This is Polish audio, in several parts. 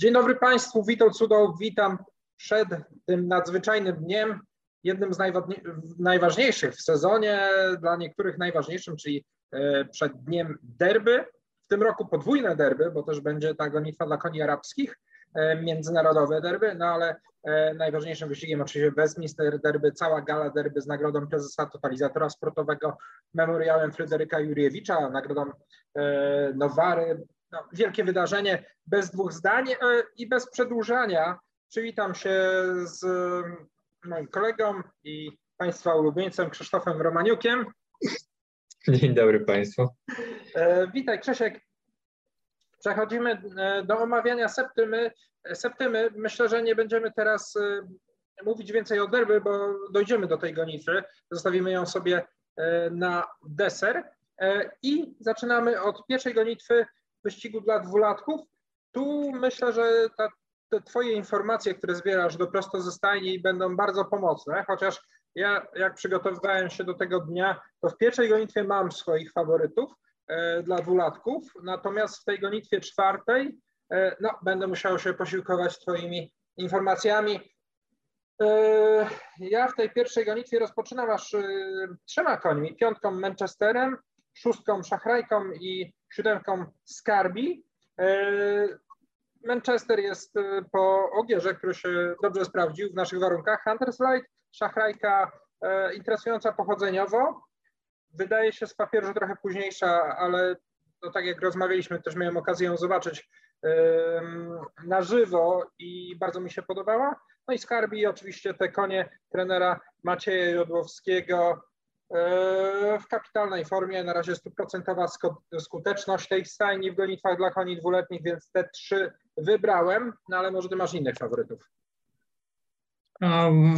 Dzień dobry Państwu, witam cudoł, witam przed tym nadzwyczajnym dniem, jednym z najważniejszych w sezonie, dla niektórych najważniejszym, czyli e, przed dniem derby. W tym roku podwójne derby, bo też będzie ta gonitwa dla koni arabskich, e, międzynarodowe derby, no ale e, najważniejszym wyścigiem oczywiście Westminster derby, cała gala derby z nagrodą prezesa totalizatora sportowego, memoriałem Fryderyka Juriewicza, nagrodą Nowary, no, wielkie wydarzenie, bez dwóch zdań e, i bez przedłużania. Przywitam się z moim kolegą i Państwa ulubieńcem Krzysztofem Romaniukiem. Dzień dobry Państwu. E, witaj Krzysiek. Przechodzimy e, do omawiania septymy. septymy. Myślę, że nie będziemy teraz mówić więcej o derby, bo dojdziemy do tej gonitwy. Zostawimy ją sobie na deser. I zaczynamy od pierwszej gonitwy wyścigu dla dwulatków. Tu myślę, że ta, te Twoje informacje, które zbierasz do prosto ze stajni będą bardzo pomocne, chociaż ja jak przygotowywałem się do tego dnia, to w pierwszej gonitwie mam swoich faworytów e, dla dwulatków, natomiast w tej gonitwie czwartej e, no, będę musiał się posiłkować Twoimi informacjami. E, ja w tej pierwszej gonitwie rozpoczynam aż e, trzema końmi, piątką Manchesterem, szóstką Szachrajką i siódemką Skarbi. E, Manchester jest e, po Ogierze, który się dobrze sprawdził w naszych warunkach. Hunters Light, Szachrajka e, interesująca pochodzeniowo. Wydaje się z papieru, trochę późniejsza, ale no tak jak rozmawialiśmy, też miałem okazję ją zobaczyć na żywo i bardzo mi się podobała. No i Skarbi oczywiście te konie trenera Macieja Jodłowskiego, w kapitalnej formie, na razie stuprocentowa skuteczność tej stajni w gonitwach dla koni dwuletnich, więc te trzy wybrałem, no ale może ty masz innych faworytów.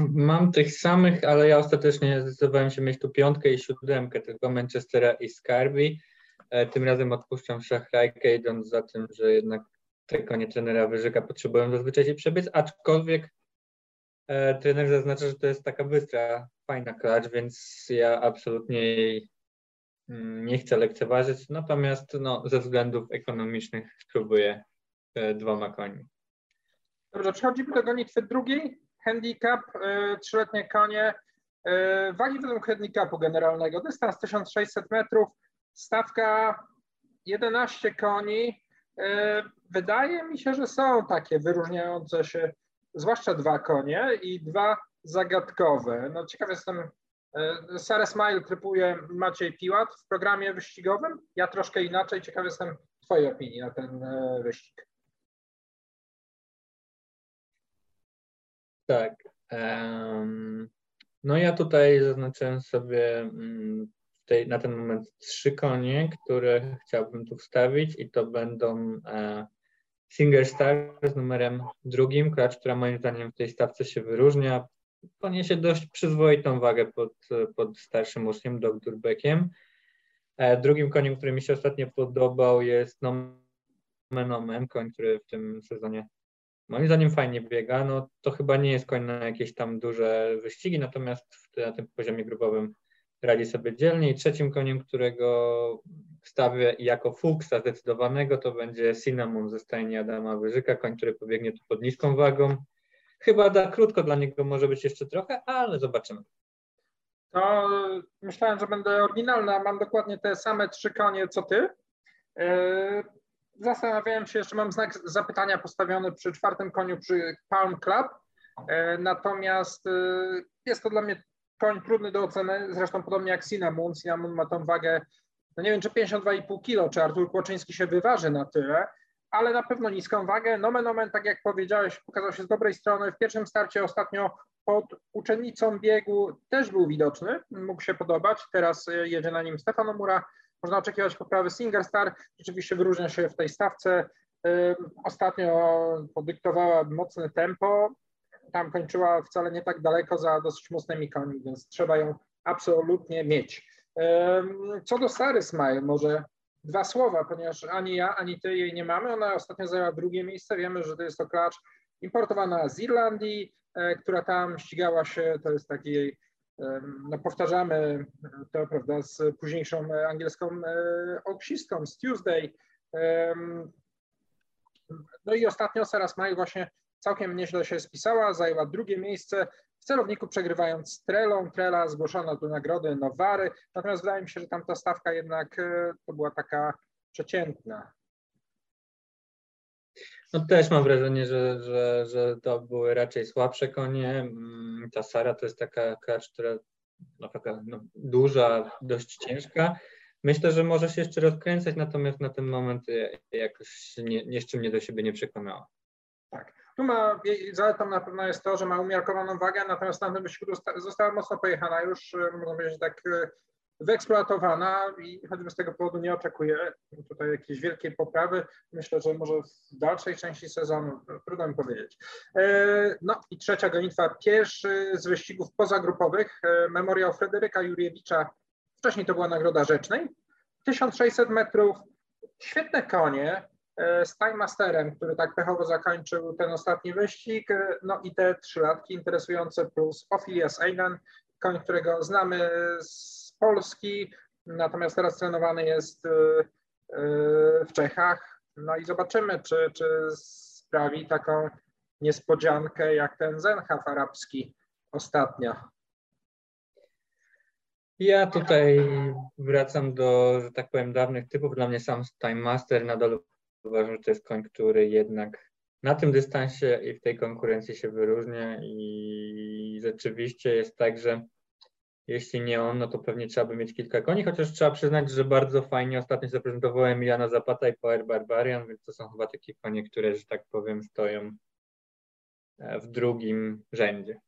mam tych samych, ale ja ostatecznie zdecydowałem się mieć tu piątkę i siódemkę, tylko Manchestera i Skarbi. E, tym razem odpuszczam szachrajkę, idąc za tym, że jednak te konie trenera Wyżyka potrzebują zazwyczaj się przebiec, aczkolwiek trener zaznacza, że to jest taka bystra fajna klacz, więc ja absolutnie jej mm, nie chcę lekceważyć, natomiast no, ze względów ekonomicznych spróbuję e, dwoma koniami. Dobrze, przechodzimy do gonitwy drugiej. Handicap, e, trzyletnie konie. E, wagi według handicapu generalnego. Dystans 1600 metrów, stawka 11 koni. Wydaje mi się, że są takie wyróżniające się, zwłaszcza dwa konie i dwa zagadkowe. No ciekaw jestem, e, Sarah Smile trypuje Maciej Piłat w programie wyścigowym. Ja troszkę inaczej. Ciekaw jestem Twojej opinii na ten e, wyścig. Tak. no ja tutaj zaznaczyłem sobie mm, tej, na ten moment trzy konie, które chciałbym tu wstawić i to będą e, Singer Star z numerem drugim, klacz, która moim zdaniem w tej stawce się wyróżnia poniesie dość przyzwoitą wagę pod, pod starszym uczniem, dr Beckiem. E, drugim koniem, który mi się ostatnio podobał jest Nomen Omen, koń, który w tym sezonie moim zdaniem fajnie biega. No to chyba nie jest koń na jakieś tam duże wyścigi, natomiast na tym poziomie grupowym radzi sobie dzielnie. I trzecim koniem, którego wstawię jako fuksa zdecydowanego, to będzie Cinnamon ze stajni Adama Wyżyka, koń, który pobiegnie tu pod niską wagą. Chyba da krótko dla niego może być jeszcze trochę, ale zobaczymy. To myślałem, że będę oryginalna. Mam dokładnie te same trzy konie co ty. E, zastanawiałem się, jeszcze mam znak zapytania postawiony przy czwartym koniu przy Palm Club. E, natomiast e, jest to dla mnie koń trudny do oceny, zresztą podobnie jak Cinnamon. Cinnamon ma tą wagę, no nie wiem, czy 52,5 kg, czy Artur Kłoczyński się wyważy na tyle ale na pewno niską wagę. Nomen omen, tak jak powiedziałeś, pokazał się z dobrej strony. W pierwszym starcie ostatnio pod uczennicą biegu też był widoczny, mógł się podobać. Teraz e, jedzie na nim Stefano Mura. Można oczekiwać poprawy Singer Star. Rzeczywiście wyróżnia się w tej stawce. Ostatnio podyktowała mocne tempo. Tam kończyła wcale nie tak daleko za dosyć mocnymi koni, więc trzeba ją absolutnie mieć. E, co do Sary Smile, może dwa słowa, ponieważ ani ja, ani ty jej nie mamy. Ona ostatnio zajęła drugie miejsce. Wiemy, że to jest to klacz importowana z Irlandii, e, która tam ścigała się, to jest taki jej, no powtarzamy to, prawda, z późniejszą angielską oksistką, z Tuesday. No i ostatnio Sara Smile właśnie całkiem nieźle się spisała, zajęła drugie miejsce w celowniku przegrywając z Trelą. Trela zgłoszono do nagrody Nowary, natomiast wydaje mi się, że tam ta stawka jednak e, to była taka przeciętna. No też mam wrażenie, że, że, że to były raczej słabsze konie. Mm, ta Sara to jest taka klacz, która no, taka no, duża, dość ciężka. Myślę, że może się jeszcze rozkręcać, natomiast na ten moment jakoś nie, jeszcze mnie do siebie nie przekonała. Tak. Tu ma, jej zaletą na pewno jest to, że ma umiarkowaną wagę, natomiast na tym wyścigu została mocno pojechana już, e, można powiedzieć tak e, wyeksploatowana i choćby z tego powodu nie oczekuję tutaj jakiejś wielkiej poprawy. Myślę, że może w dalszej części sezonu, trudno mi powiedzieć. E, no i trzecia gonitwa, pierwszy z wyścigów pozagrupowych, memoriał Fryderyka Juriewicza, wcześniej to była nagroda rzecznej, 1600 metrów, świetne konie, z Time Masterem, który tak pechowo zakończył ten ostatni wyścig, e, no i te trzylatki interesujące plus Ophilias Einan, koń, którego znamy z Polski, natomiast teraz trenowany jest e, w Czechach. No i zobaczymy, czy, czy sprawi taką niespodziankę jak ten Zenhaf arabski ostatnio. Ja tutaj wracam do, że tak powiem, dawnych typów. Dla mnie sam Time Master nadal Uważam, że to jest koń, który jednak na tym dystansie i w tej konkurencji się wyróżnia i rzeczywiście jest tak, że jeśli nie on, no to pewnie trzeba by mieć kilka koni, chociaż trzeba przyznać, że bardzo fajnie ostatnio zaprezentowałem Emiliana Zapata i Power Barbarian, więc to są chyba takie konie, które, że tak powiem, stoją e, w drugim rzędzie.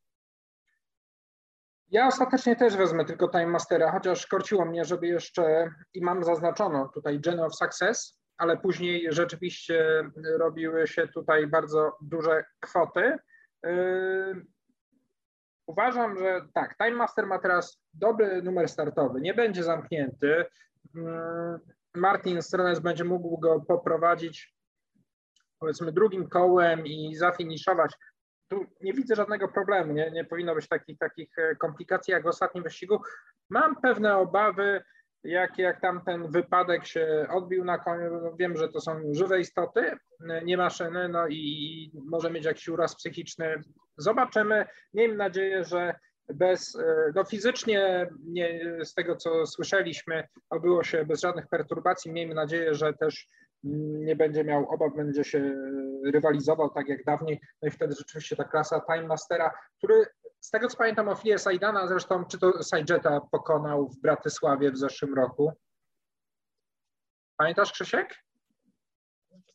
Ja ostatecznie też wezmę tylko Time Mastera, chociaż korciło mnie, żeby jeszcze i mam zaznaczono tutaj Gen of Success, ale później rzeczywiście robiły się tutaj bardzo duże kwoty. Yy, uważam, że tak, Time Master ma teraz dobry numer startowy, nie będzie zamknięty. Yy, Martin Strones będzie mógł go poprowadzić powiedzmy drugim kołem i zafiniszować. Tu nie widzę żadnego problemu, nie, nie powinno być takich, takich e, komplikacji jak w ostatnim wyścigu. Mam pewne obawy, jak, jak tam ten wypadek się odbił na koniu, no wiem, że to są żywe istoty, nie maszyny, no i może mieć jakiś uraz psychiczny. Zobaczymy. Miejmy nadzieję, że bez, no fizycznie nie, z tego co słyszeliśmy, obyło się bez żadnych perturbacji. Miejmy nadzieję, że też nie będzie miał obaw, będzie się rywalizował tak jak dawniej. No i wtedy rzeczywiście ta klasa Time Mastera, który z tego co pamiętam o Filię Sajdana, zresztą czy to Sajdżeta pokonał w Bratysławie w zeszłym roku. Pamiętasz Krzysiek?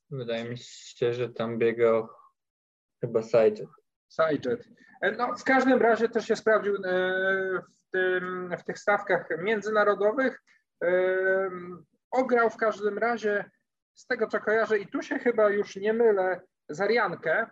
Wydaje mi się, że tam biegał chyba Sajdżet. Sajdżet. E, no, w każdym razie też się sprawdził e, w, tym, w tych stawkach międzynarodowych. E, ograł w każdym razie z tego co kojarzę i tu się chyba już nie mylę, Zariankę,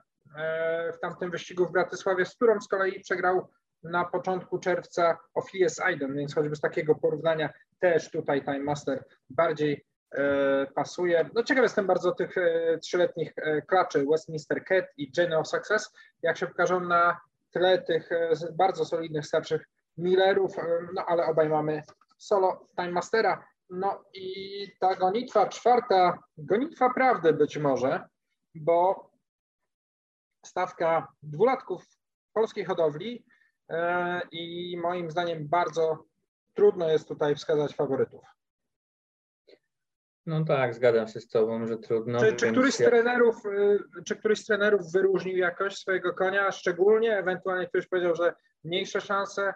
w tamtym wyścigu w Bratysławie, z którą z kolei przegrał na początku czerwca Ophilius Aiden, więc choćby z takiego porównania też tutaj Time Master bardziej e, pasuje. No ciekaw jestem bardzo tych e, trzyletnich klaczy Westminster Cat i Genie of Success, jak się pokażą na tle tych bardzo solidnych starszych Millerów, no ale obaj mamy solo Time Mastera. No i ta gonitwa czwarta, gonitwa prawdy być może, bo stawka dwulatków polskiej hodowli e, i moim zdaniem bardzo trudno jest tutaj wskazać faworytów. No tak, zgadzam się z Tobą, że trudno. Czy, czy, któryś, z trenerów, e, czy któryś z trenerów wyróżnił jakoś swojego konia szczególnie? Ewentualnie ktoś powiedział, że mniejsze szanse?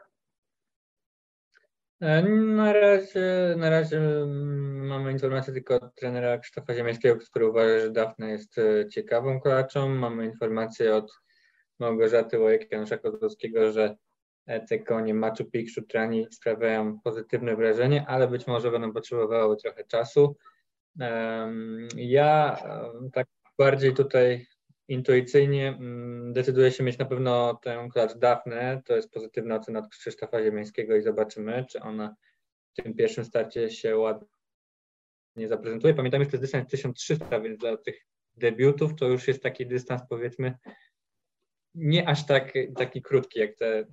E, na razie, na razie mm, mamy informację tylko od trenera Krzysztofa Ziemieckiego, który uważa, że Dafne jest e, ciekawą klaczą. Mamy informację od Małgorzaty Łojek Janusza Kozłowskiego, że e, te konie Machu Picchu Trani sprawiają pozytywne wrażenie, ale być może będą potrzebowały trochę czasu. Ja tak bardziej tutaj intuicyjnie mm, decyduje się mieć na pewno tę klacz Dafne. To jest pozytywna ocena od Krzysztofa Ziemińskiego i zobaczymy, czy ona w tym pierwszym starcie się ładnie zaprezentuje. Pamiętam, że to jest dystans 1300, więc dla tych debiutów to już jest taki dystans powiedzmy nie aż tak, taki krótki jak te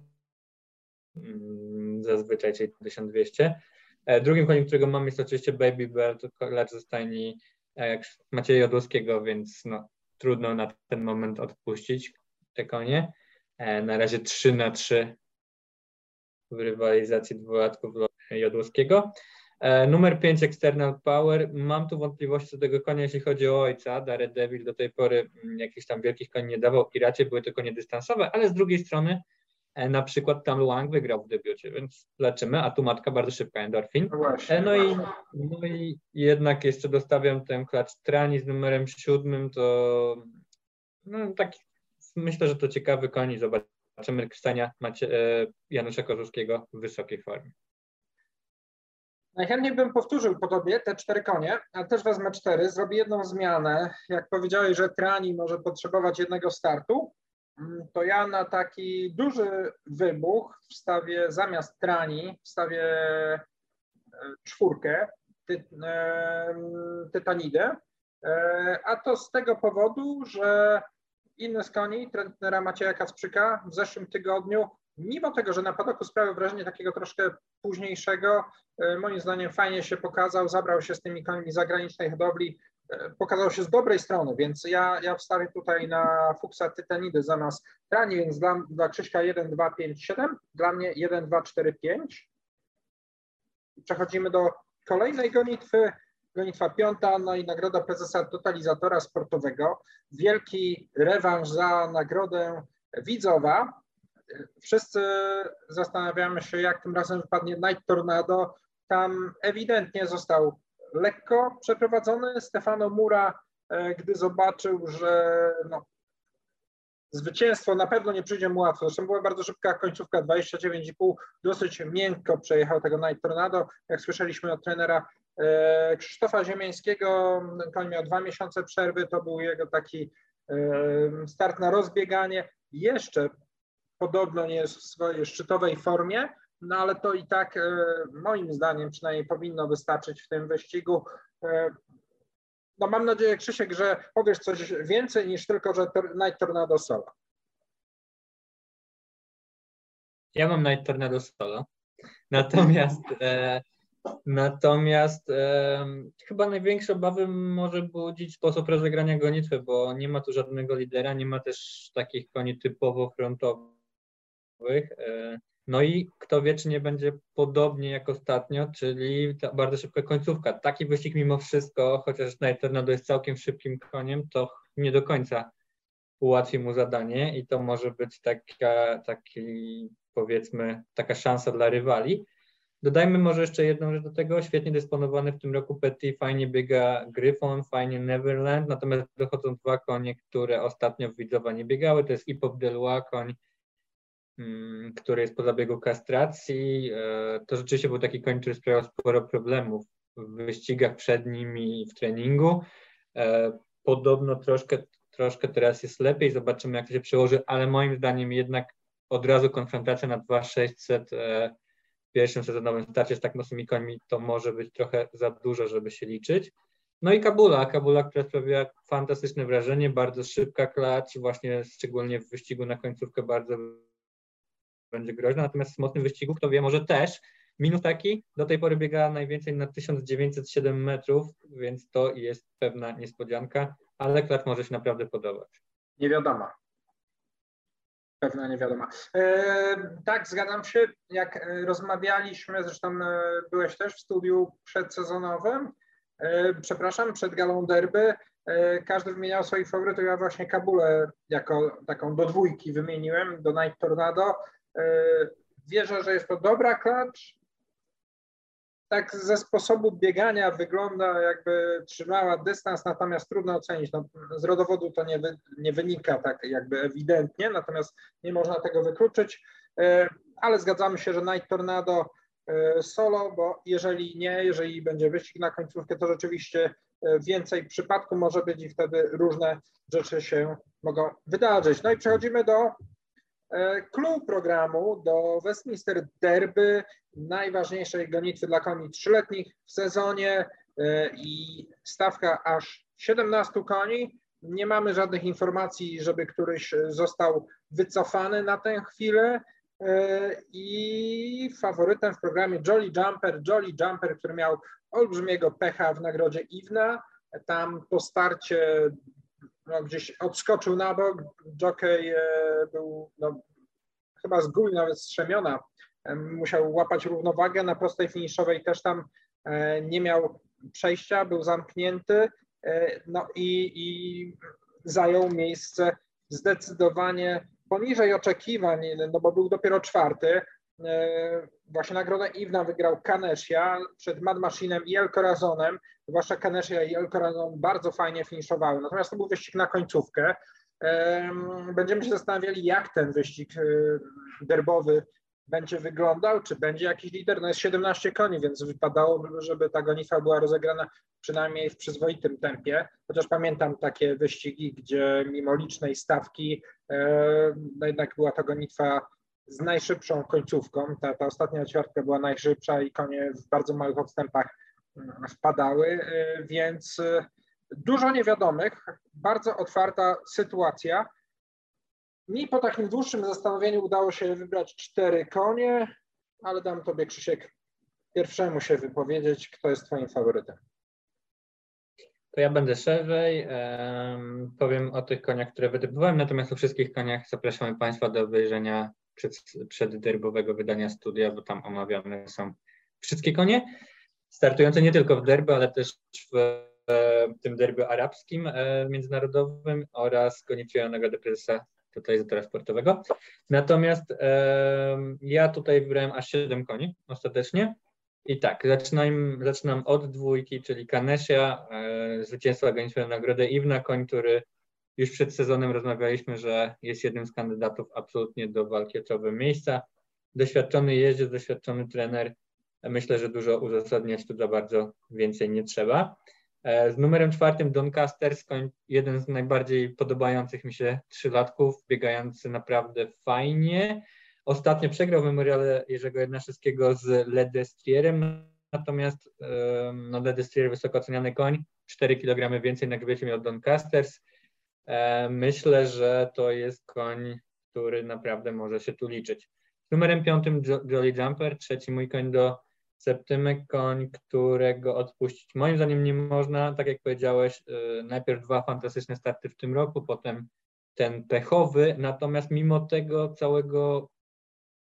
mm, zazwyczaj, czyli 1200. E, drugim koniem, którego mam jest oczywiście Baby Bear, to klacz zostanie Macieja Jodłowskiego, więc no, trudno na ten moment odpuścić te konie. E, na razie 3 na 3 w rywalizacji dwulatków Jodłowskiego. E, numer 5 External Power. Mam tu wątpliwości co do tego konia, jeśli chodzi o ojca. Daredevil do tej pory mm, jakichś tam wielkich koni nie dawał i raczej były to konie dystansowe, ale z drugiej strony na przykład tam Luang wygrał w debiucie, więc leczymy, a tu matka bardzo szybka, endorfin. No właśnie, No i, no i jednak jeszcze dostawiam ten klacz trani z numerem siódmym, to no, taki, myślę, że to ciekawy koń zobaczymy Krystania Macie, e, Janusza Kozłowskiego w wysokiej formie. Najchętniej bym powtórzył po tobie te cztery konie, ale też wezmę cztery. Zrobię jedną zmianę. Jak powiedziałeś, że Trani może potrzebować jednego startu, to ja na taki duży wybuch wstawię zamiast Trani, wstawię e, czwórkę, ty, e, Tytanidę. E, a to z tego powodu, że inny z koni, trenera Macieja Kacprzyka w zeszłym tygodniu mimo tego, że na padoku sprawiał wrażenie takiego troszkę późniejszego, moim zdaniem fajnie się pokazał, zabrał się z tymi końmi zagranicznej hodowli, pokazał się z dobrej strony, więc ja, ja wstawię tutaj na Fuksa Tytanidy zamiast Trani, więc dla, dla Krzyśka 1, 2, 5, 7, dla mnie 1, 2, 4, 5. Przechodzimy do kolejnej gonitwy, gonitwa piąta, no i nagroda prezesa totalizatora sportowego. Wielki rewanż za nagrodę widzowa wszyscy zastanawiamy się, jak tym razem wypadnie Night Tornado. Tam ewidentnie został lekko przeprowadzony. Stefano Mura, e, gdy zobaczył, że no, zwycięstwo na pewno nie przyjdzie mu łatwo. Zresztą była bardzo szybka końcówka, 29,5, dosyć miękko przejechał tego Night Tornado. Jak słyszeliśmy od trenera e, Krzysztofa Ziemiańskiego, koń miał dwa miesiące przerwy, to był jego taki e, start na rozbieganie. Jeszcze podobno nie jest w swojej szczytowej formie, no ale to i tak e, moim zdaniem przynajmniej powinno wystarczyć w tym wyścigu. E, no mam nadzieję, Krzysiek, że powiesz coś więcej niż tylko, że Night Tornado Solo. Ja mam Night Tornado Solo. Natomiast e, Natomiast e, chyba największe obawy może budzić sposób rozegrania gonitwy, bo nie ma tu żadnego lidera, nie ma też takich koni typowo frontowych E, no i kto wie, czy nie będzie podobnie jak ostatnio, czyli bardzo szybka końcówka. Taki wyścig mimo wszystko, chociaż Tornado jest całkiem szybkim koniem, to nie do końca ułatwi mu zadanie i to może być taka, taki, powiedzmy, taka szansa dla rywali. Dodajmy może jeszcze jedną rzecz do tego. Świetnie dysponowany w tym roku Petit, fajnie biega Gryfon, fajnie Neverland, natomiast dochodzą dwa konie, które ostatnio w Widzowa nie biegały. To jest Ipop Delois, koń który jest po zabiegu kastracji. E, to rzeczywiście był taki koń, który sprawiał sporo problemów w wyścigach przed nim i w treningu. E, podobno troszkę, troszkę teraz jest lepiej, zobaczymy jak to się przełoży, ale moim zdaniem jednak od razu konfrontacja na 2600 e, w pierwszym sezonowym starcie z tak mocnymi końmi to może być trochę za dużo, żeby się liczyć. No i Kabula, Kabula, która sprawiła fantastyczne wrażenie, bardzo szybka klacz, właśnie szczególnie w wyścigu na końcówkę bardzo będzie groźna, natomiast w mocnym wyścigu, kto wie, może też. Minus taki, do tej pory biegała najwięcej na 1907 metrów, więc to jest pewna niespodzianka, ale klacz może się naprawdę podobać. Nie wiadomo. Pewna nie wiadomo. E, tak, zgadzam się. Jak e, rozmawialiśmy, zresztą e, byłeś też w studiu przedsezonowym, e, przepraszam, przed galą derby, e, każdy wymieniał swoich faworytów. Ja właśnie Kabulę jako taką do dwójki wymieniłem, do Night Tornado. E, wierzę, że jest to dobra klacz. Tak ze sposobu biegania wygląda, jakby trzymała dystans, natomiast trudno ocenić. No, z rodowodu to nie, wy, nie wynika tak jakby ewidentnie, natomiast nie można tego wykluczyć. E, ale zgadzamy się, że Night Tornado e, solo, bo jeżeli nie, jeżeli będzie wyścig na końcówkę, to rzeczywiście więcej przypadku może być i wtedy różne rzeczy się mogą wydarzyć. No i przechodzimy do Clue programu do Westminster Derby, najważniejszej gonitwy dla koni trzyletnich w sezonie e, i stawka aż 17 koni. Nie mamy żadnych informacji, żeby któryś został wycofany na tę chwilę. E, I faworytem w programie Jolly Jumper, Jolly Jumper, który miał olbrzymiego pecha w nagrodzie Iwna. Tam po starcie no, gdzieś odskoczył na bok, jockey e, był no, chyba z góry nawet strzemiona, musiał łapać równowagę, na prostej finiszowej też tam nie miał przejścia, był zamknięty, no i, i zajął miejsce zdecydowanie poniżej oczekiwań, no bo był dopiero czwarty. E, właśnie nagrodę Iwna wygrał Kanesia przed Mad Machinem i El Corazonem. Zwłaszcza Kanesia i El Corazon bardzo fajnie finiszowały. Natomiast to był wyścig na końcówkę. E, będziemy się zastanawiali, jak ten wyścig e, derbowy będzie wyglądał, czy będzie jakiś lider. No jest 17 koni, więc wypadałoby, żeby ta gonitwa była rozegrana przynajmniej w przyzwoitym tempie. Chociaż pamiętam takie wyścigi, gdzie mimo licznej stawki, no jednak była to gonitwa z najszybszą końcówką. Ta, ta ostatnia ćwiartka była najszybsza i konie w bardzo małych odstępach mm, wpadały, y, więc y, dużo niewiadomych, bardzo otwarta sytuacja. Mi po takim dłuższym zastanowieniu udało się wybrać cztery konie, ale dam Tobie, Krzysiek, pierwszemu się wypowiedzieć, kto jest Twoim faworytem. To ja będę szerzej. Powiem o tych koniach, które wytypowałem, natomiast o wszystkich koniach zapraszamy Państwa do obejrzenia przed, przedderbowego wydania studia, bo tam omawiane są wszystkie konie, startujące nie tylko w derby, ale też w, w tym derby arabskim e, międzynarodowym oraz gonitwę nagrodę prezesa totalizatora sportowego. Natomiast e, ja tutaj wybrałem aż 7 koni ostatecznie. I tak, zaczynam, zaczynam od dwójki, czyli Kanesia, e, zwycięstwa gonitwę nagrodę Iwna, koń, który już przed sezonem rozmawialiśmy, że jest jednym z kandydatów absolutnie do walki o czołowe miejsca. Doświadczony jeździec, doświadczony trener. Myślę, że dużo uzasadniać tu za bardzo więcej nie trzeba. E, z numerem czwartym Doncaster, jeden z najbardziej podobających mi się trzylatków, biegający naprawdę fajnie. Ostatnio przegrał w memoriale Jerzego Jednaszewskiego z Ledestrierem, natomiast no, Ledestrier wysoko oceniany koń, 4 kg więcej na grzbiecie miał Doncasters. E, myślę, że to jest koń, który naprawdę może się tu liczyć. Numerem piątym Jolly Jumper, trzeci mój koń do Septymy, koń, którego odpuścić moim zdaniem nie można. Tak jak powiedziałeś, e, najpierw dwa fantastyczne starty w tym roku, potem ten pechowy, natomiast mimo tego całego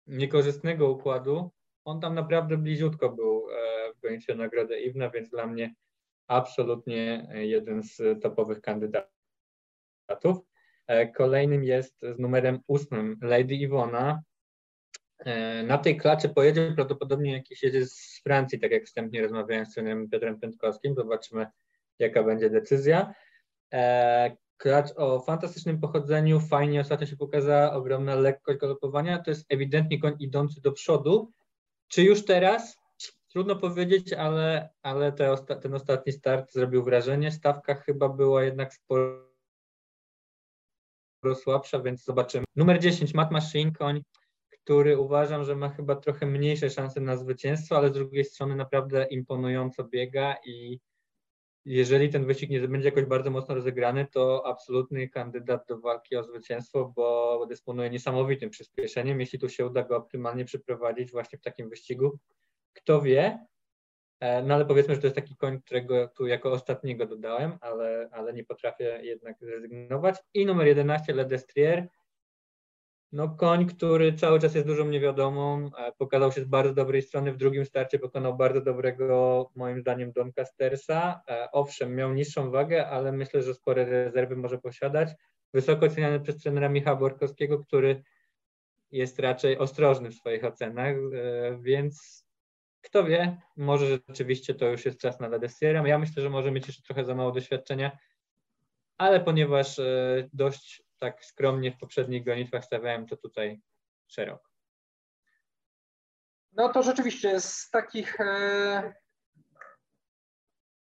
niekorzystnego układu, on tam naprawdę bliziutko był e, w gonitwie nagrodę Iwna, więc dla mnie absolutnie jeden z topowych kandydatów kandydatów. E, kolejnym jest z numerem ósmym Lady Iwona. E, na tej klaczy pojedzie prawdopodobnie jakiś jedzie z Francji, tak jak wstępnie rozmawiałem z trenerem Piotrem Piątkowskim. Zobaczymy, jaka będzie decyzja. E, klacz o fantastycznym pochodzeniu, fajnie ostatnio się pokazała, ogromna lekkość galopowania. To jest ewidentnie koń idący do przodu. Czy już teraz? Trudno powiedzieć, ale, ale te, ten ostatni start zrobił wrażenie. Stawka chyba była jednak sporo słabsza, więc zobaczymy. Numer 10, Matt Machine, który uważam, że ma chyba trochę mniejsze szanse na zwycięstwo, ale z drugiej strony naprawdę imponująco biega i jeżeli ten wyścig nie będzie jakoś bardzo mocno rozegrany, to absolutny kandydat do walki o zwycięstwo, bo dysponuje niesamowitym przyspieszeniem. Jeśli tu się uda go optymalnie przeprowadzić właśnie w takim wyścigu, kto wie, no ale powiedzmy, że to jest taki koń, którego tu jako ostatniego dodałem, ale, ale nie potrafię jednak zrezygnować. I numer 11, Le Destrier. No koń, który cały czas jest dużą niewiadomą, e, pokazał się z bardzo dobrej strony, w drugim starcie pokonał bardzo dobrego, moim zdaniem, Doncastersa. E, owszem, miał niższą wagę, ale myślę, że spore rezerwy może posiadać. Wysoko oceniany przez trenera Michała Borkowskiego, który jest raczej ostrożny w swoich ocenach, więc kto wie, może rzeczywiście to już jest czas na Ladesierem. Ja myślę, że może mieć jeszcze trochę za mało doświadczenia, ale ponieważ e, dość tak skromnie w poprzednich gonitwach stawiałem, to tutaj szeroko. No to rzeczywiście z takich e,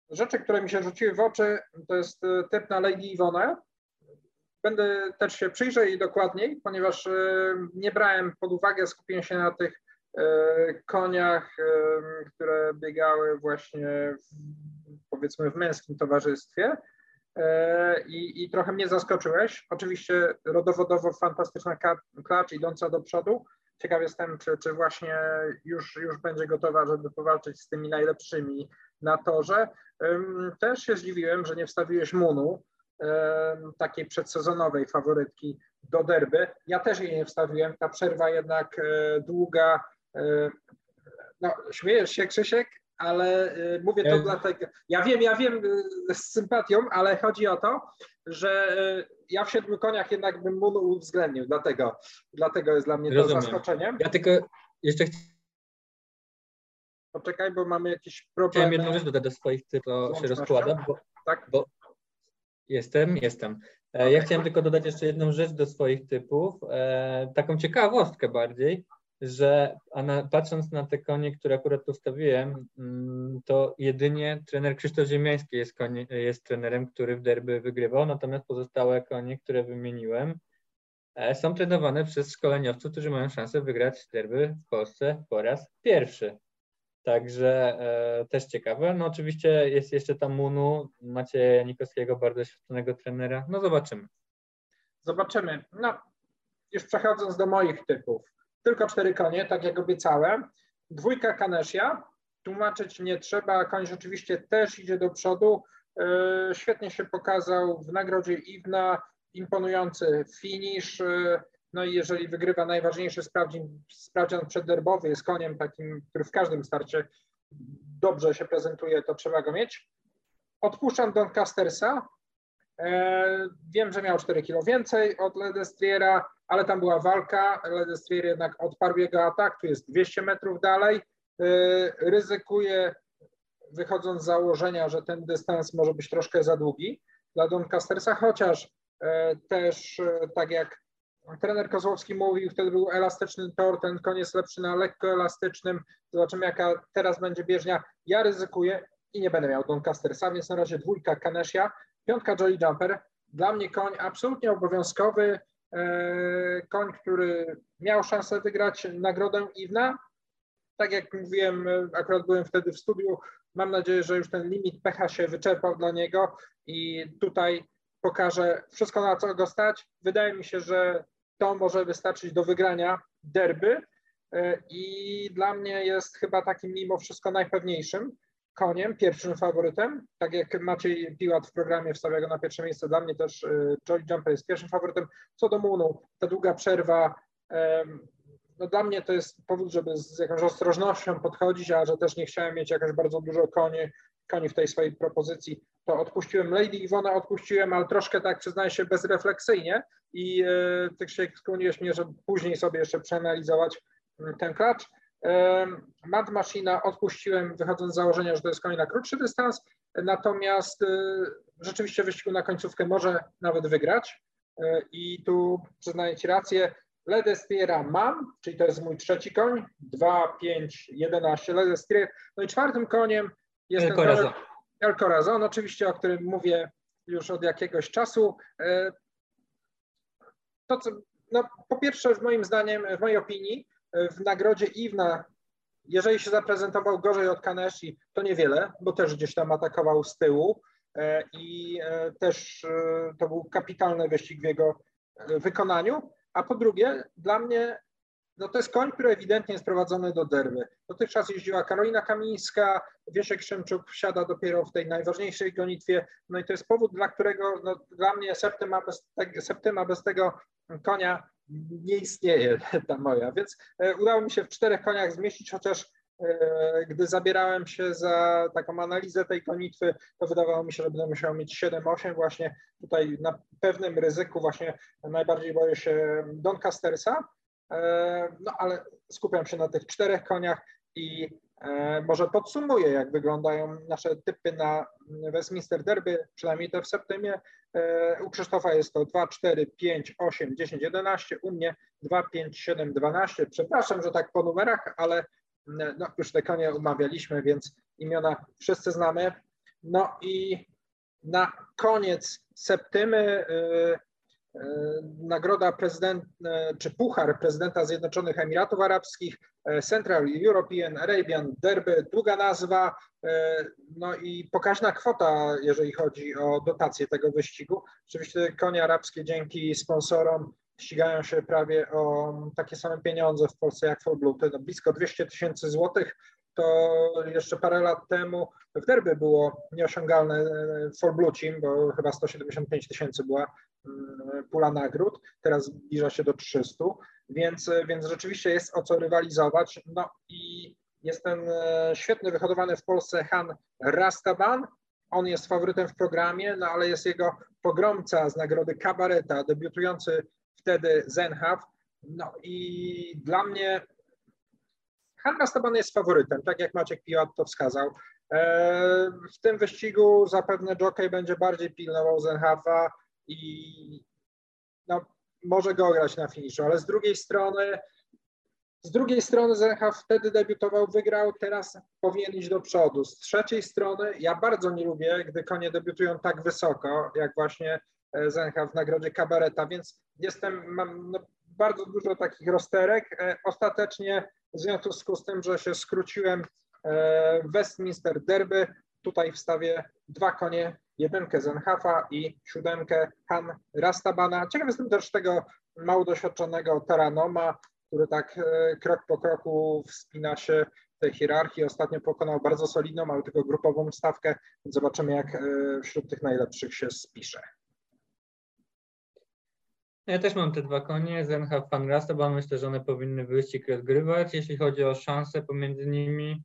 rzeczy, które mi się rzuciły w oczy, to jest e, typ na Lady Iwonę. Będę też się przyjrzeć dokładniej, ponieważ nie brałem pod uwagę, skupiłem się na tych koniach, które biegały właśnie w, powiedzmy w męskim towarzystwie. E, I, I, trochę mnie zaskoczyłeś. Oczywiście rodowodowo fantastyczna klacz idąca do przodu. Ciekaw jestem, czy, czy właśnie już, już będzie gotowa, żeby powalczyć z tymi najlepszymi na torze. Też się zdziwiłem, że nie wstawiłeś Munu. takiej przedsezonowej faworytki do derby. Ja też jej nie wstawiłem, ta przerwa jednak długa. No, śmiejesz się Krzysiek, ale mówię to ja... dlatego, ja wiem, ja wiem z sympatią, ale chodzi o to, że ja w siedmiu koniach jednak bym mu uwzględnił, dlatego, dlatego jest dla mnie to Rozumiem. zaskoczeniem. Ja tylko jeszcze Poczekaj, bo mamy jakiś problem. Chciałem jedną rzecz dodać do swoich typów, to się rozkłada, bo, tak? bo jestem, jestem. Ja chciałem tylko dodać jeszcze jedną rzecz do swoich typów, e, taką ciekawostkę bardziej, że na, patrząc na te konie, które akurat postawiłem, mm, to jedynie trener Krzysztof Ziemiański jest, konie, jest trenerem, który w derby wygrywał, natomiast pozostałe konie, które wymieniłem, e, są trenowane przez szkoleniowców, którzy mają szansę wygrać derby w Polsce po raz pierwszy. Także e, też ciekawe. No oczywiście jest jeszcze tam Munu, macie Janikowskiego, bardzo doświadczonego trenera. No zobaczymy. Zobaczymy. No, już przechodząc do moich typów. Tylko cztery konie, tak jak obiecałem. Dwójka Kanesia. Tłumaczyć nie trzeba. Koń rzeczywiście też idzie do przodu. E, świetnie się pokazał w nagrodzie Iwna. Imponujący finish. E, no i jeżeli wygrywa najważniejszy sprawdzian, sprawdzian przedderbowy, jest koniem takim, który w każdym starcie dobrze się prezentuje, to trzeba go mieć. Odpuszczam Doncastersa. E, wiem, że miał 4 kilo więcej od Ledestriera, ale tam była walka. Ledestrier jednak odparł jego atak, tu jest 200 metrów dalej. E, ryzykuje, wychodząc z założenia, że ten dystans może być troszkę za długi dla Doncastersa, chociaż e, też tak jak trener Kozłowski mówił, wtedy był elastyczny tor, ten koniec lepszy na lekko elastycznym. Zobaczymy, jaka teraz będzie bieżnia. Ja ryzykuję i nie będę miał Doncastersa, więc na razie dwójka Kanesia, piątka Jolly Jumper. Dla mnie koń absolutnie obowiązkowy, koń, który miał szansę wygrać nagrodę Iwna. Tak jak mówiłem, akurat byłem wtedy w studiu, mam nadzieję, że już ten limit pecha się wyczerpał dla niego i tutaj pokaże wszystko, na co go stać. Wydaje mi się, że to może wystarczyć do wygrania derby e, i dla mnie jest chyba takim mimo wszystko najpewniejszym koniem, pierwszym faworytem. Tak jak Maciej Piłat w programie wstawia go na pierwsze miejsce, dla mnie też e, Jolly Jumper jest pierwszym faworytem. Co do Munu, ta długa przerwa, no dla mnie to jest powód, żeby z jakąś ostrożnością podchodzić, a że też nie chciałem mieć jakoś bardzo dużo koni, koni w tej swojej propozycji, to odpuściłem Lady Iwona, odpuściłem, ale troszkę tak przyznaję się bezrefleksyjnie i ty się skłoniłeś mnie, żeby później sobie jeszcze przeanalizować mm, ten klacz. Mad Machina odpuściłem, wychodząc z założenia, że to jest koń na krótszy dystans, natomiast e, rzeczywiście wyścigu na końcówkę może nawet wygrać. I tu przyznaję Ci rację, Ledestiera mam, czyli to jest mój trzeci koń, 2, 5, 11 Ledestier, no i czwartym koniem jest El Corazon, oczywiście, o którym mówię już od jakiegoś czasu. E, to, co, no, po pierwsze, w moim zdaniem, w mojej opinii, w nagrodzie Iwna, jeżeli się zaprezentował gorzej od Kaneshi, to niewiele, bo też gdzieś tam atakował z tyłu e, i też to był kapitalny wyścig w jego wykonaniu. A po drugie, dla mnie no to jest koń, który ewidentnie jest prowadzony do derby. Dotychczas jeździła Karolina Kamińska, Wieszek Szymczuk wsiada dopiero w tej najważniejszej gonitwie, no i to jest powód, dla którego no, dla mnie Septyma bez, te, Septyma bez tego konia nie istnieje, ta moja, więc e, udało mi się w czterech koniach zmieścić, chociaż e, gdy zabierałem się za taką analizę tej gonitwy, to wydawało mi się, że będę musiał mieć 7-8 właśnie tutaj na pewnym ryzyku właśnie najbardziej boję się Doncastersa, no ale skupiam się na tych czterech koniach i e, może podsumuję, jak wyglądają nasze typy na Westminster Derby, przynajmniej te w septembrze. U Krzysztofa jest to 2, 4, 5, 8, 10, 11, u mnie 2, 5, 7, 12. Przepraszam, że tak po numerach, ale no, już te konie umawialiśmy, więc imiona wszyscy znamy. No i na koniec septymy E, nagroda prezydent, e, czy puchar prezydenta Zjednoczonych Emiratów Arabskich, e, Central European Arabian Derby, długa nazwa, no i pokaźna kwota, jeżeli chodzi o dotację tego wyścigu. Oczywiście konie arabskie dzięki sponsorom ścigają się prawie o takie same pieniądze w Polsce jak Blue, to no blisko 200 tysięcy złotych. to jeszcze parę lat temu w derby było nieosiągalne w Folblucim, bo chyba 175 tysięcy była pula nagród, teraz zbliża się do 300, więc, więc rzeczywiście jest o co rywalizować. No i jest ten e, świetny wyhodowany w Polsce Han Rastaban, on jest faworytem w programie, no ale jest jego pogromca z nagrody Kabareta, debiutujący wtedy Zenhav. No i dla mnie Han Rastaban jest faworytem, tak jak Maciek Piłat to wskazał. E, w tym wyścigu zapewne Jockey będzie bardziej pilnował Zenhafa i no, może go grać na finiszu, ale z drugiej strony z drugiej strony Zenhav wtedy debiutował, wygrał, teraz powinien iść do przodu. Z trzeciej strony ja bardzo nie lubię, gdy konie debiutują tak wysoko, jak właśnie e, Zenhav w nagrodzie Kabareta, więc jestem, mam no, bardzo dużo takich rozterek. E, ostatecznie w związku z tym, że się skróciłem e, Westminster Derby, tutaj wstawię dwa konie, jedynkę Zenhafa i siódemkę Han Rastabana. Ciekaw jestem też tego mało doświadczonego Taranoma, który tak e, krok po kroku wspina się tej hierarchii. Ostatnio pokonał bardzo solidną, ale tylko grupową stawkę, więc zobaczymy, jak e, wśród tych najlepszych się spisze. Ja też mam te dwa konie, Zenha Fan bo myślę, że one powinny wyścig rozgrywać. Jeśli chodzi o szanse pomiędzy nimi,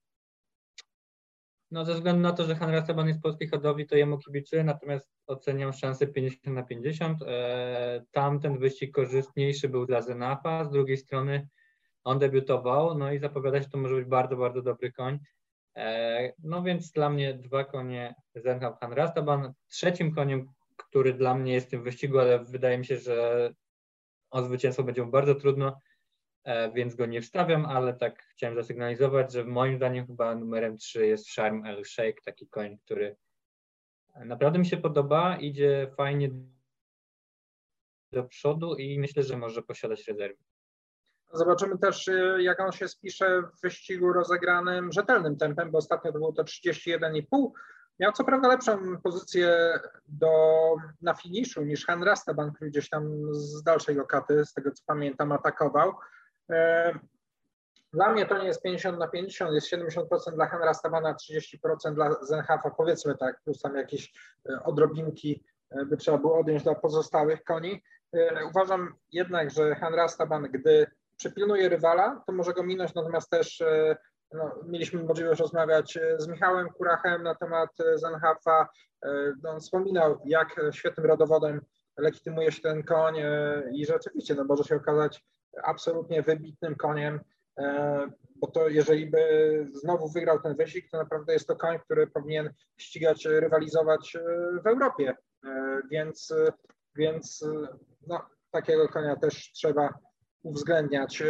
no ze względu na to, że Han Rastaban jest polskiej hodowli, to jemu kibicuję, natomiast oceniam szansę 50 na 50. E, tamten wyścig korzystniejszy był dla Zenafa, z drugiej strony on debiutował, no i zapowiada się, to może być bardzo, bardzo dobry koń. E, no więc dla mnie dwa konie Zenhab Han Rastaban. Trzecim koniem, który dla mnie jest w tym wyścigu, ale wydaje mi się, że o zwycięstwo będzie mu bardzo trudno, więc go nie wstawiam, ale tak chciałem zasygnalizować, że moim zdaniem chyba numerem 3 jest Sharm El Sheikh, taki koń, który naprawdę mi się podoba, idzie fajnie do przodu i myślę, że może posiadać rezerwy. Zobaczymy też, y, jak on się spisze w wyścigu rozegranym rzetelnym tempem, bo ostatnio to było to 31,5. Miał co prawda lepszą pozycję do, na finiszu niż Han Rastaban, który gdzieś tam z dalszej lokaty, z tego co pamiętam, atakował. E, dla mnie to nie jest 50 na 50, jest 70% dla Henra Stabana, 30% dla Zenhafa, powiedzmy tak, plus tam jakieś e, odrobinki e, by trzeba było odjąć dla pozostałych koni. Uważam jednak, że Henra Staban, gdy przypilnuje rywala, to może go minąć, natomiast też no, mieliśmy możliwość rozmawiać z Michałem Kurachem na temat Zenhafa. No, on wspominał, jak świetnym rodowodem legitymuje się ten koń i rzeczywiście no, może się okazać absolutnie wybitnym koniem, e, bo to jeżeli by znowu wygrał ten wyścig, to naprawdę jest to koń, który powinien ścigać, rywalizować e, w Europie, e, więc, więc no, takiego konia też trzeba uwzględniać.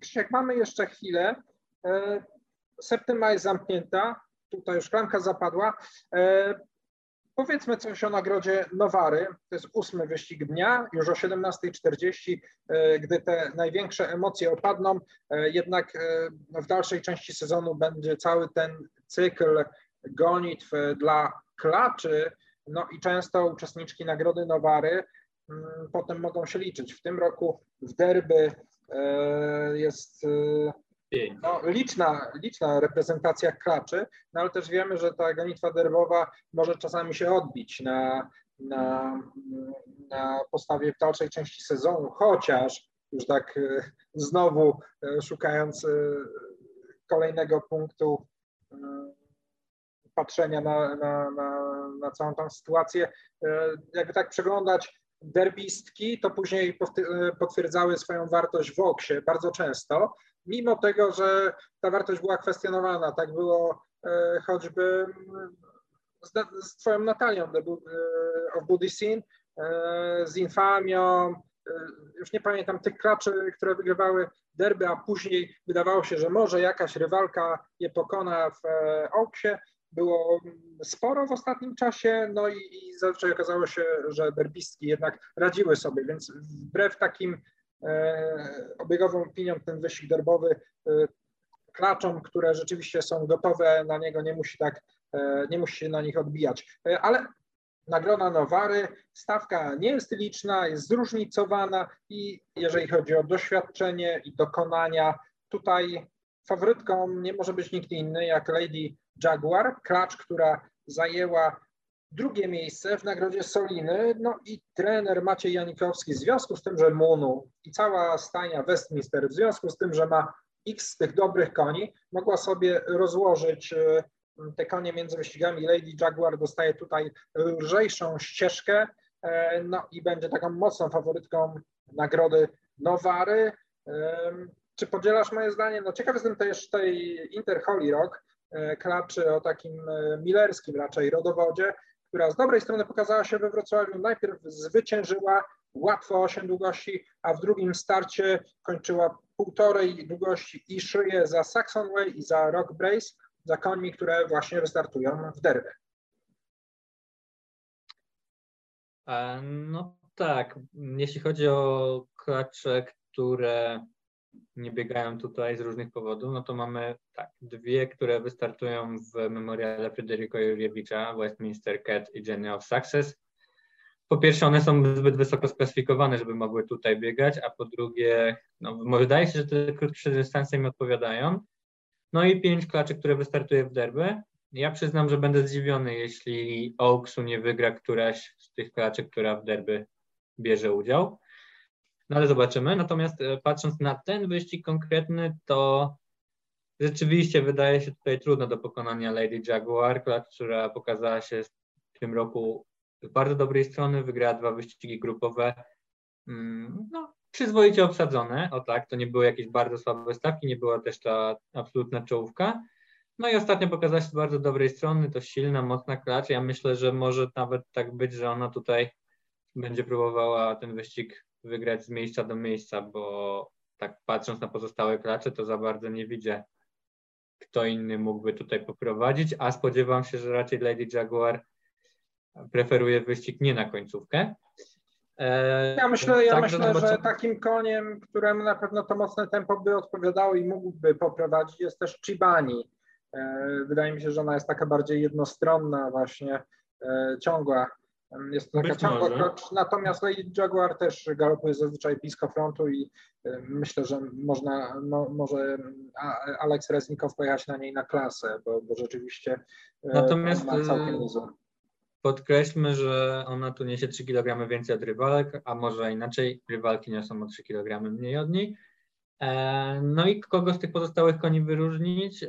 Krzysiek, mamy jeszcze chwilę. Septyma jest zamknięta, tutaj już szklanka zapadła. Powiedzmy coś o nagrodzie Nowary. To jest ósmy wyścig dnia, już o 17.40, e, gdy te największe emocje opadną. E, jednak e, w dalszej części sezonu będzie cały ten cykl gonitw dla klaczy. No i często uczestniczki nagrody Nowary mm, potem mogą się liczyć. W tym roku w derby jest no, liczna, liczna reprezentacja klaczy, no ale też wiemy, że ta gonitwa derbowa może czasami się odbić na, na, na postawie w dalszej części sezonu, chociaż już tak e, znowu e, szukając e, kolejnego punktu patrzenia na, na, na, na całą tą sytuację, jakby tak przeglądać derbistki, to później potwierdzały swoją wartość w oksie bardzo często, mimo tego, że ta wartość była kwestionowana. Tak było e, choćby z, z twoją Natalią e, of Buddhism, e, z Infamią, już nie pamiętam tych klaczy, które wygrywały derby, a później wydawało się, że może jakaś rywalka je pokona w Oaksie. Było sporo w ostatnim czasie, no i, i zazwyczaj okazało się, że derbistki jednak radziły sobie, więc wbrew takim E, obiegową opinią ten wyścig derbowy e, klaczom, które rzeczywiście są gotowe na niego, nie musi tak, e, nie musi się na nich odbijać. Ale nagroda Nowary, stawka nie jest liczna, jest zróżnicowana i jeżeli chodzi o doświadczenie i dokonania, tutaj faworytką nie może być nikt inny jak Lady Jaguar, klacz, która zajęła drugie miejsce w nagrodzie Soliny, no i trener Maciej Janikowski w związku z tym, że Munu i cała stajnia Westminster w związku z tym, że ma x z tych dobrych koni, mogła sobie rozłożyć e, te konie między wyścigami. Lady Jaguar dostaje tutaj lżejszą ścieżkę, e, no i będzie taką mocną faworytką nagrody Nowary. Czy podzielasz moje zdanie? No ciekaw jestem też tej Inter Holy Rock, klaczy o takim e, millerskim raczej rodowodzie, która z dobrej strony pokazała się we Wrocławiu. Najpierw zwyciężyła łatwo 8 długości, a w drugim starcie kończyła półtorej długości i szyję za Saxon Way i za Rock Brace, za końmi, które właśnie wystartują w derby. No tak, jeśli chodzi o klacze, które nie biegają tutaj z różnych powodów, no to mamy tak, dwie, które wystartują w memoriale Federico Jurjewicza, Westminster Cat i Journey of Success. Po pierwsze, one są zbyt wysoko sklasyfikowane, żeby mogły tutaj biegać, a po drugie, no, wydaje się, że te krótsze dystanse im odpowiadają. No i pięć klaczy, które wystartuje w derby. Ja przyznam, że będę zdziwiony, jeśli Oaksu nie wygra któraś z tych klaczy, która w derby bierze udział. No ale zobaczymy. Natomiast e, patrząc na ten wyścig konkretny, to rzeczywiście wydaje się tutaj trudno do pokonania Lady Jaguar, która pokazała się w tym roku z bardzo dobrej strony, wygrała dwa wyścigi grupowe. Mm, no, przyzwoicie obsadzone, o tak, to nie były jakieś bardzo słabe stawki, nie była też ta absolutna czołówka. No i ostatnio pokazała się z bardzo dobrej strony, to silna, mocna klacz. Ja myślę, że może nawet tak być, że ona tutaj będzie próbowała ten wyścig wygrać z miejsca do miejsca, bo tak patrząc na pozostałe klacze, to za bardzo nie widzę, kto inny mógłby tutaj poprowadzić, a spodziewam się, że raczej Lady Jaguar preferuje wyścig nie na końcówkę. E, ja myślę, ja myślę że takim koniem, któremu na pewno to mocne tempo by odpowiadało i mógłby poprowadzić, jest też Chibani. E, wydaje mi się, że ona jest taka bardziej jednostronna, właśnie e, ciągła jest to taka ciągła krocz, natomiast Lady Jaguar też galopuje zazwyczaj blisko frontu i y, myślę, że można, no, może Alex Reznikow pojechać na niej na klasę, bo, bo rzeczywiście y, natomiast ma całkiem y, niezłą. Podkreślmy, że ona tu niesie 3 kg więcej od rywalek, a może inaczej, rywalki niosą o 3 kg mniej od niej. E, no i kogo z tych pozostałych koni wyróżnić?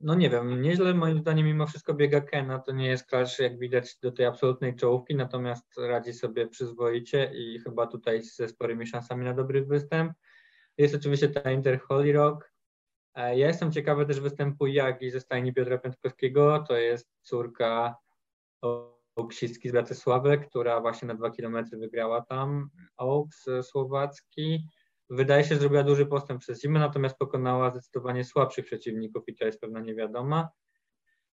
E, no nie wiem, nieźle moim zdaniem mimo wszystko biega Kena, to nie jest klacz jak widać do tej absolutnej czołówki, natomiast radzi sobie przyzwoicie i chyba tutaj ze sporymi szansami na dobry występ. Jest oczywiście ta Inter Holy Rock. E, ja jestem ciekawy też występu Jagi ze stajni Piotra Piątkowskiego, to jest córka Oksicki z Bratysławy, która właśnie na dwa kilometry wygrała tam Oaks słowacki wydaje się, że zrobiła duży postęp przez zimę, natomiast pokonała zdecydowanie słabszych przeciwników i to jest pewna niewiadoma.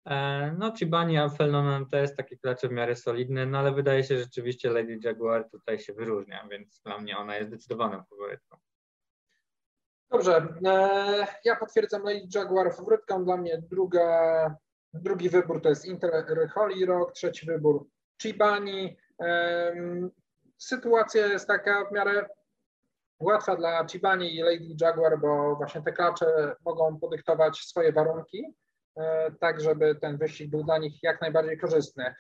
E, no, Chibani, Felnonan to jest takie klacze w miarę solidne, no ale wydaje się że rzeczywiście Lady Jaguar tutaj się wyróżnia, więc dla mnie ona jest zdecydowaną faworytką. Dobrze, e, ja potwierdzam Lady Jaguar faworytką, dla mnie druga, drugi wybór to jest Inter Holy Rock, trzeci wybór Chibani. E, sytuacja jest taka w miarę łatwa dla Chibani i Lady Jaguar, bo właśnie te klacze mogą podyktować swoje warunki, e, tak żeby ten wyścig był dla nich jak najbardziej korzystny.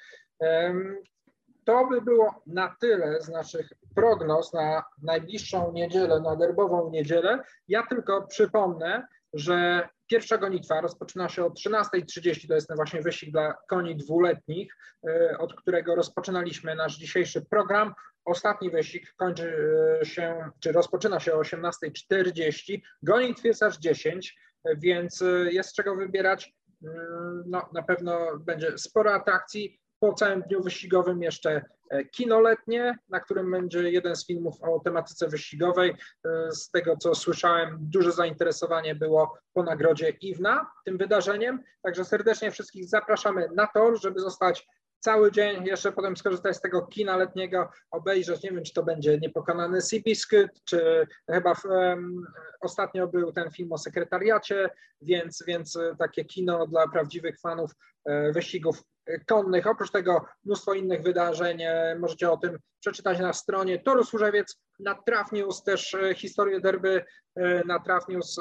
To by było na tyle z naszych prognoz na najbliższą niedzielę, na derbową niedzielę. Ja tylko przypomnę, że pierwsza gonitwa rozpoczyna się o 13.30, to jest ten właśnie wyścig dla koni dwuletnich, e, od którego rozpoczynaliśmy nasz dzisiejszy program. Ostatni wyścig kończy e, się, czy rozpoczyna się o 18.40. Gonitw jest aż 10, więc e, jest z czego wybierać. Mm, no, na pewno będzie sporo atrakcji. Po całym dniu wyścigowym jeszcze kino letnie, na którym będzie jeden z filmów o tematyce wyścigowej. Z tego co słyszałem, duże zainteresowanie było po nagrodzie IWNA tym wydarzeniem. Także serdecznie wszystkich zapraszamy na tor, żeby zostać cały dzień, jeszcze potem skorzystać z tego kina letniego, obejrzeć, nie wiem, czy to będzie Niepokonany Seabiscuit, czy chyba um, ostatnio był ten film o sekretariacie, więc, więc takie kino dla prawdziwych fanów e, wyścigów konnych. Oprócz tego mnóstwo innych wydarzeń. Możecie o tym przeczytać na stronie Toru Służewiec, na Traf News też historię derby, na Traf News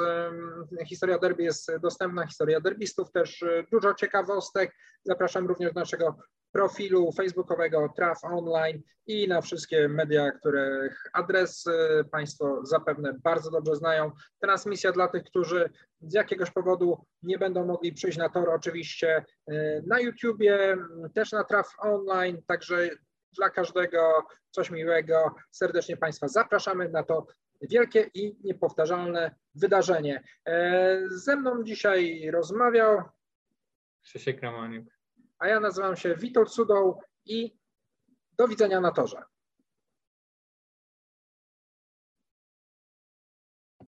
historia derby jest dostępna, historia derbistów też dużo ciekawostek. Zapraszam również do naszego profilu facebookowego Traf Online i na wszystkie media, których adres Państwo zapewne bardzo dobrze znają. Transmisja dla tych, którzy z jakiegoś powodu nie będą mogli przyjść na tor, oczywiście y, na YouTubie, też na Traf Online, także dla każdego coś miłego. Serdecznie Państwa zapraszamy na to wielkie i niepowtarzalne wydarzenie. E, ze mną dzisiaj rozmawiał Krzysiek Ramaniuk a ja nazywam się Witold Sudoł i do widzenia na torze.